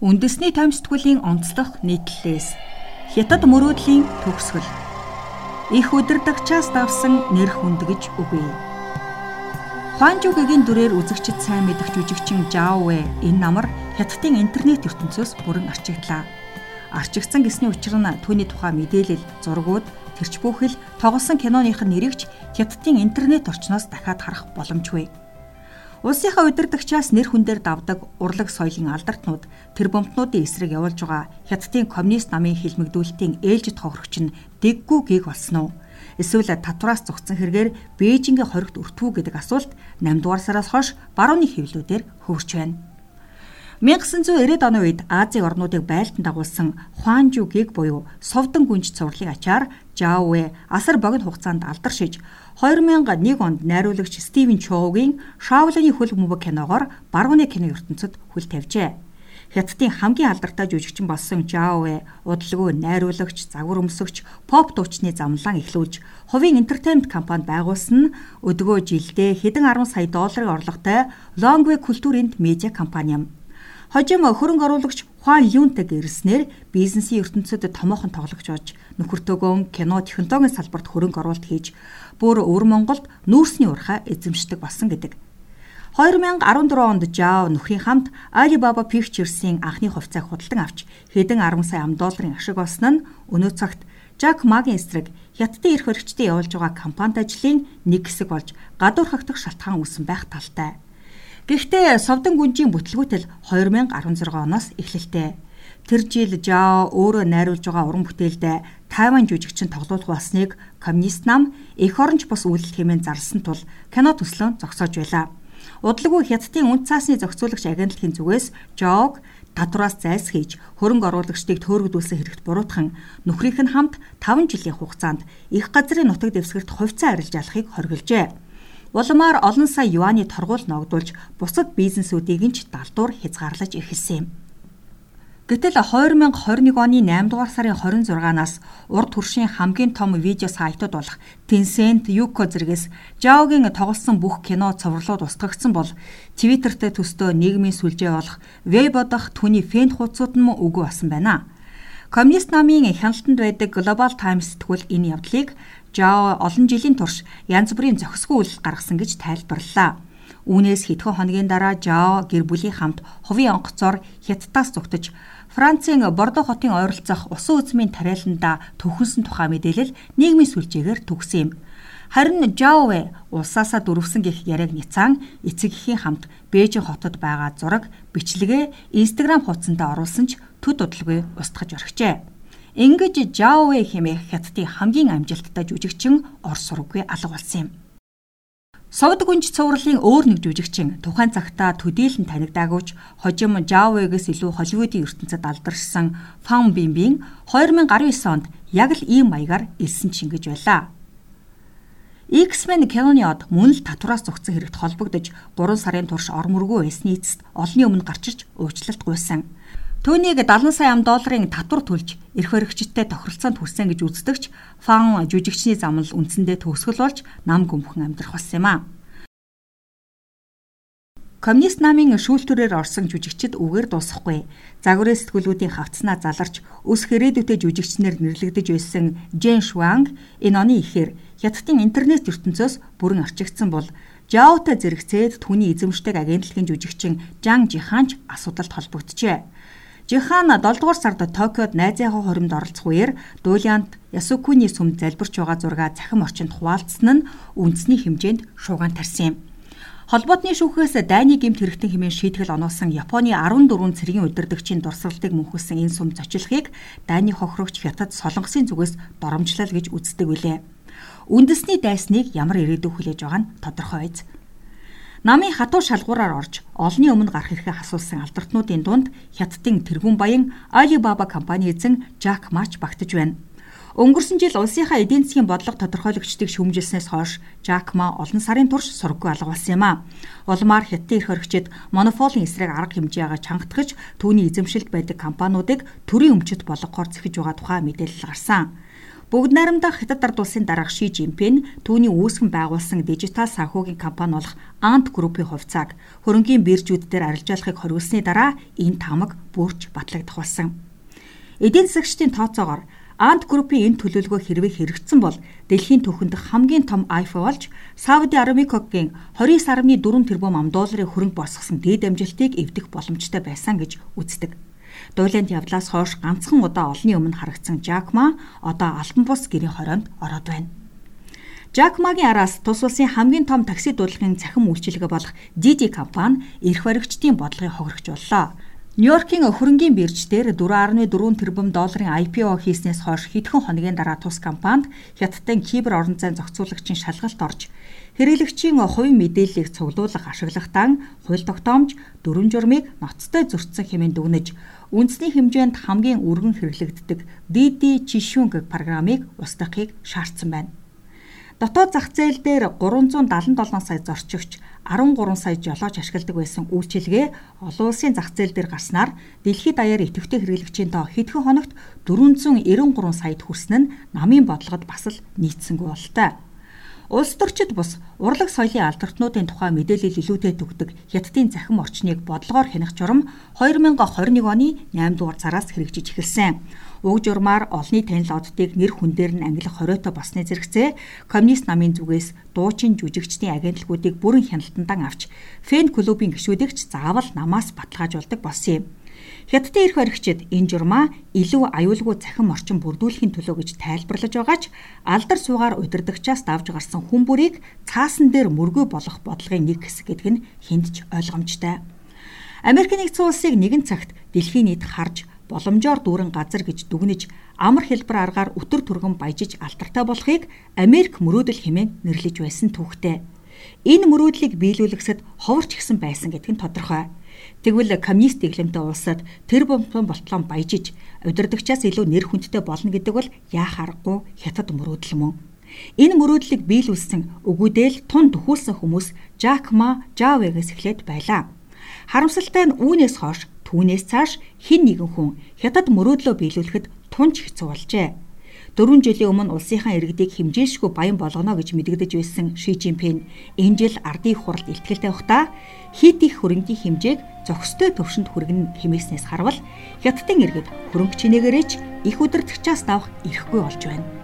Үндэсний томсдгуулийн онцлог нийтлэлээс хятад мөрөөдлийн төгсгөл их удирдагчаас давсан нэр хүнд гэж үгүй. Хуанжугийн дүрээр үзэгчд сайн мэдэх жүжигчин Жаовэ энэ намар хятадын интернет ертөнцөөс бүрэн арчигдлаа. Арчигдсан гэсний учир нь түүний тухай мэдээлэл, зургууд, тэрч бүхэл тоглосон киноных нь нэрэгч хятадын интернет орчноос дахиад харах боломжгүй. Улсынхаа удирдагчаас нэр хүндээр давдаг урлаг соёлын алдартнууд тэр бомтнуудын эсрэг явуулж байгаа хятадын коммунист намын хилмигдүүлэлтийн ээлжид хохирогч нь дэггүй гиг болсон уу? Эсвэл татвараас зогцсон хэрэгээр Бээжингийн хоригт өртвүү гэдэг асуулт 8 дугаар сараас хойш барууны хэвлүүдээр хөвөрч байна. 1990-ад оны үед Азийн орнуудыг байлдан дагуулсан Хуанжу гиг буюу Совдон гүнж цувралын ачаар Жаовэ асар богино хугацаанд алдаршиж 2001 онд найруулагч Стивен Чоугийн Шаолоны хөл бөмбөг киногоор барууны кино ертөнцид хөл тавьжээ. Хятадын хамгийн алдартай жүжигчин болсон Жаовэ удалгүй найруулагч, загвар өмсөгч, поп дуучны замлаан эхлүүлж хувийн entertainment компани байгуулсан нь өдгөө жилдээ хэдэн 10 сая долларын орлоготой Longway культуринд медиа компани юм. Хожим хөрөнгө оруулагч Хуан Юнтэг ирснээр бизнесийн ертөнцид томоохон тоглогч болж нөхөртөөгөө кино технологийн салбарт хөрөнгө оруулалт хийж бүр өвөр Монголд нүүрсний урхаа эзэмшдэг болсон гэдэг. 2014 онд Жао нөхрийн хамт Alibaba Pictures-ийн анхны хувьцааг худалдан авч хэдэн 10 сая ам долларын ашиг олсон нь өнөө цагт Жак Магийн эсрэг хятадын эрх баригчдын явуулж байгаа компанид ажлын нэг хэсэг болж гадуур хагтах шалтгаан үүсэн байх талтай. Гэхдээ Совдон гүнжийн бүтлгүүтэл 2016 оноос эхэллээ. Тэр жил Жао өөрөө найруулж байгаа уран бүтээлдээ Тайван жүжигчин тоглуулах болсныг коммунист нам эх оронч бус үйлдэл хэмээн зарласан тул кино төслөө зогсоож байлаа. Удалгүй хятадын үнд цаасны зохицуулагч агентлагийн зүгээс Жог татвараас зайлсхийж хөрөнгө оруулагчдыг төөрөгдүүлсэн хэрэгт буруутхан нөхрийнх нь хамт 5 жилийн хугацаанд их газрын нутаг дэвсгэрт хувьцаа арилж алахыг хоригложээ. Улмаар олон сая юаны торгуул ногдуулж бусад бизнесүүдийг нь ч далдуур хязгаарлаж эхэлсэн юм. Гэтэл 2021 оны 8 дугаар сарын 26-наас урд хүршийн хамгийн том видео сайтууд болох Tencent, Youko зэрэгс Zhao-гийн тоглосон бүх кино цовруулууд устгагдсан бол Twitter-тэй төстөө нийгмийн сүлжээ болох Weibo дахь түүний фэн хуудсууд нь үгүй болсон байна. Коммунист намын хяналтанд байдаг Global Times сэтгүүл энэ явдлыг Zhao олон жилийн турш янз бүрийн зохисгүй үйл гаргасан гэж тайлбарллаа. Үүнээс хэдхэн хоногийн дараа Zhao гэр бүлийн хамт хувийн онгоцоор Хятадаас зүгтж Францын Бордо хотын ойролцох усан үзмийн тариаланда төвхөнсөн тухай мэдээлэл нийгмийн сүлжээгээр төгсөн юм. Харин Жаовэ улсаасаа дөрвсөн гэх яриаг Ницан эцэгхийн хамт Бээжин хотод байгаа зураг бичлэгээ Instagram хуудсандаа оруулсан ч төд удалгүй устгаж орхижээ. Ингэж Жаовэ хэмээх хятадын хамгийн амжилттай жүжигчин Орос сургуугүй алга болсон юм. Совд гүнж цувралын өөр нэг жүжигчин тухайн цагтаа төдийлөн танигдаагүйч хожим Жавэгээс илүү Холливуудын ертөнцид алдаршсан Фан Бимбийн 2019 онд яг л ийм маягаар элсэн чингэж байлаа. X-Men киноны од мөн л татвараас зогцсон хэрэгт холбогдож 3 сарын турш ор мөргөө байсны эцэст олонний өмнө гарч ирж уучлалт гуйсан. Түүнийг 70 сая ам долларын татвар төлж эрх баригчдтай тохиролцоонд хүрсэн гэж үздэгч фан жүжигчний зам нь үндсэндээ төгсгөл болж нам гүмхэн амьдрах болсон юм а. Коммунист намын шүүлтүрээр орсон жүжигчид үгээр дуусахгүй. Загварын сэтгүүлүүдийн хавцнаа заларч өс хэрээдүйтэй жүжигчнэр нэрлэгдэж байсан Жэн Шванг энэ оны ихээр Хятадын интернет ертөнцөөс бүрэн арчигдсан бол Жаотой зэрэгцээд түүний эзэмшдэг агентлагийн жүжигчин Жан Жиханч асуудалд холбогдчихэ. Жихан 7 дугаар сард Токиод найзынхаа хоримд оролцох үеэр Дуулиант Ясукуны сүмд залбирч байгаа зураг цахим орчинд хуваалцсан нь үндэсний хэмжээнд шуугаан тарсан юм. Холбоотны шүүхээс дайны гэмт хэрэгтэн хэмээн шийтгэл оноосон Японы 14 цэргийн удирдагчийн дурсгалтыг мөнхөсөн энэ сум зочлохыг дайны хохирогч Хятад Солонгосын зүгээс доромжлол гэж үздэг үлээ. Үндэсний дайсныг ямар ирээдүй хүлээж байгаа нь тодорхой биз. Намын хатуу шалгуураар орж олонний өмнө гарах эрхээ хасуулсан алдартнуудын дунд Хятадын тэргүүн баян Alibaba компани эзэн Жак Мач багтаж байна. Өнгөрсөн жил улсынхаа эдийн засгийн бодлого тодорхойлогчдыг шүүмжилснээс хойш Жак Ма олон сарын турш сургаггүй алга болсон юм а. Улмаар Хятадын эрх хоригчид монополийн эсрэг арга хэмжээгээ чангатгаж түүний эзэмшилд байдаг компаниудыг төрийн өмчөд болгохоор зэхэж байгаа тухай мэдээлэл гарсан. Бүгд найрамдах Хятад ард улсын дарга Ши Жинпин түүний үүсгэн байгуулсан дижитал санхүүгийн компани болох Ant Group-ийн хувьцааг хөрөнгийн биржүүд дээр арилжаалахыг хориулсны дараа энэ таамаг бүрч батлагдах болсон. Эдийн засагчдын тооцоогоор Ant Group-ийн энэ төлөвлөгөө хэрвээ хэрэгжсэн бол дэлхийн түүхэнд хамгийн том iPhone болж Сауди Арамикогийн 29.4 тэрбум ам долларын хөрөнгө босгосон дээд амжилтыг эвдэх боломжтой байсан гэж үздэг. Дуйланд явдлаас хойш ганцхан удаа олонний өмнө харагдсан Жак Ма одоо Альбан бус гэрийн хороонд ороод байна. Жак Магийн араас тус улсын хамгийн том такси дуудлагын цахим үйлчилгээ болох Didi компани эрх баригчдын бодлогыг хохирогчуллаа. Нью-Йоркийн хөрөнгийн бирж дээр 4.4 тэрбум долларын IPO хийснээс хойш хэдхэн хоногийн дараа тус компанид хятадын кибер орон зайн зохицуулагчийн шалгалт орж хэрэглэгчийн хувийн мэдээллийг цуглуулах ашиглагтан хууль тогтоомж дөрвөн журмыг ноцтой зөрчсөн хэмээн дүгнэж үндэсний хэмжээнд хамгийн өргөн хэрэглэгддэг DD Jishung программыг устгахыг шаардсан байна. Дотоод зах зээл дээр 377 сая зорчигч 13 сая жолооч ашигладаг байсан үйлчилгээ олон улсын зах зээл дээр гарснаар дэлхийд даяар идэвхтэй хэрэглэгчийн тоо хэдхэн хоногт 493 саяд хүрсэн нь намын бодлогод бас л нийцсэнгүй болтой. Улс төрчид бус урлаг соёлын алдартнуудын тухай мэдээлэл илүүтэй төгдөг хятадын захим орчныг бодлогоор хянах журам 2021 оны 8 дугаар сараас хэрэгжиж эхэлсэн. Уг журмаар олонний танил оддыг нэр хүн дээр нь ангилах хориотой болсны зэрэгцээ коммунист намын зүгээс дуучин жүжигчдийн агентлагуудыг бүрэн хяналтандан авч фэн клубын гишүүдэгч заавал намаас баталгаажуулдаг болсон юм. Хятадын эрх баригчид энэ журмаа илүү аюулгүй цахим орчин бүрдүүлэхийн төлөө гэж тайлбарлаж байгаач алдар суугаар удирдагчаас давж гарсан хүн бүрийг цаасан дээр мөргөө болох бодлогын нэг хэсэг гэдэг нь хүндж ойлгомжтой. Америк нэгдсэн улсыг нэгэн цагт дэлхийн нийт харж боломжоор дүүрэн газар гэж дүгнэж амар хэлбэр аргаар өтөр түргэн баяжиж алдартай болохыг Америк мөрөөдөл хэмээн нэрлэж байсан түүхтэй. Энэ мөрөөдлийг биелүүлэхсэд ховорч гисэн байсан гэдг нь тодорхой. Тэгвэл коммунист дэглэмтэй улсад тэр бомбон болтлон баяжиж удирдагчаас илүү нэр хүндтэй болно гэдэг бол яах аргагүй хятад мөрөөдөл мөн. Энэ мөрөөдлийг биелүүлсэн өгүүдэл тун төхүүлсэн хүмүүс Жак Ма Жавэгээс эхлээд байлаа. Харамсалтай нь үүнээс хойш түүнээс цааш хэн нэгэн хүн хятад мөрөөдлөө биелүүлэхэд тунч хэцүү болжээ. Дөрвөн жилийн өмнө улсынхаа иргэдийг хэмжээшгүй баян болгоно гэж мэдэгдэж байсан Ши Жинпин энэ жил ардын хуралд илтгэлтэй байхдаа хит их хөрөнгийн хэмжээг зохистой төвшөнд хүргэнэ хэмээснээс харвал хятадын иргэд хөрөнгө чинээгээрээч их удирдахчаас давах эрхгүй болж байна.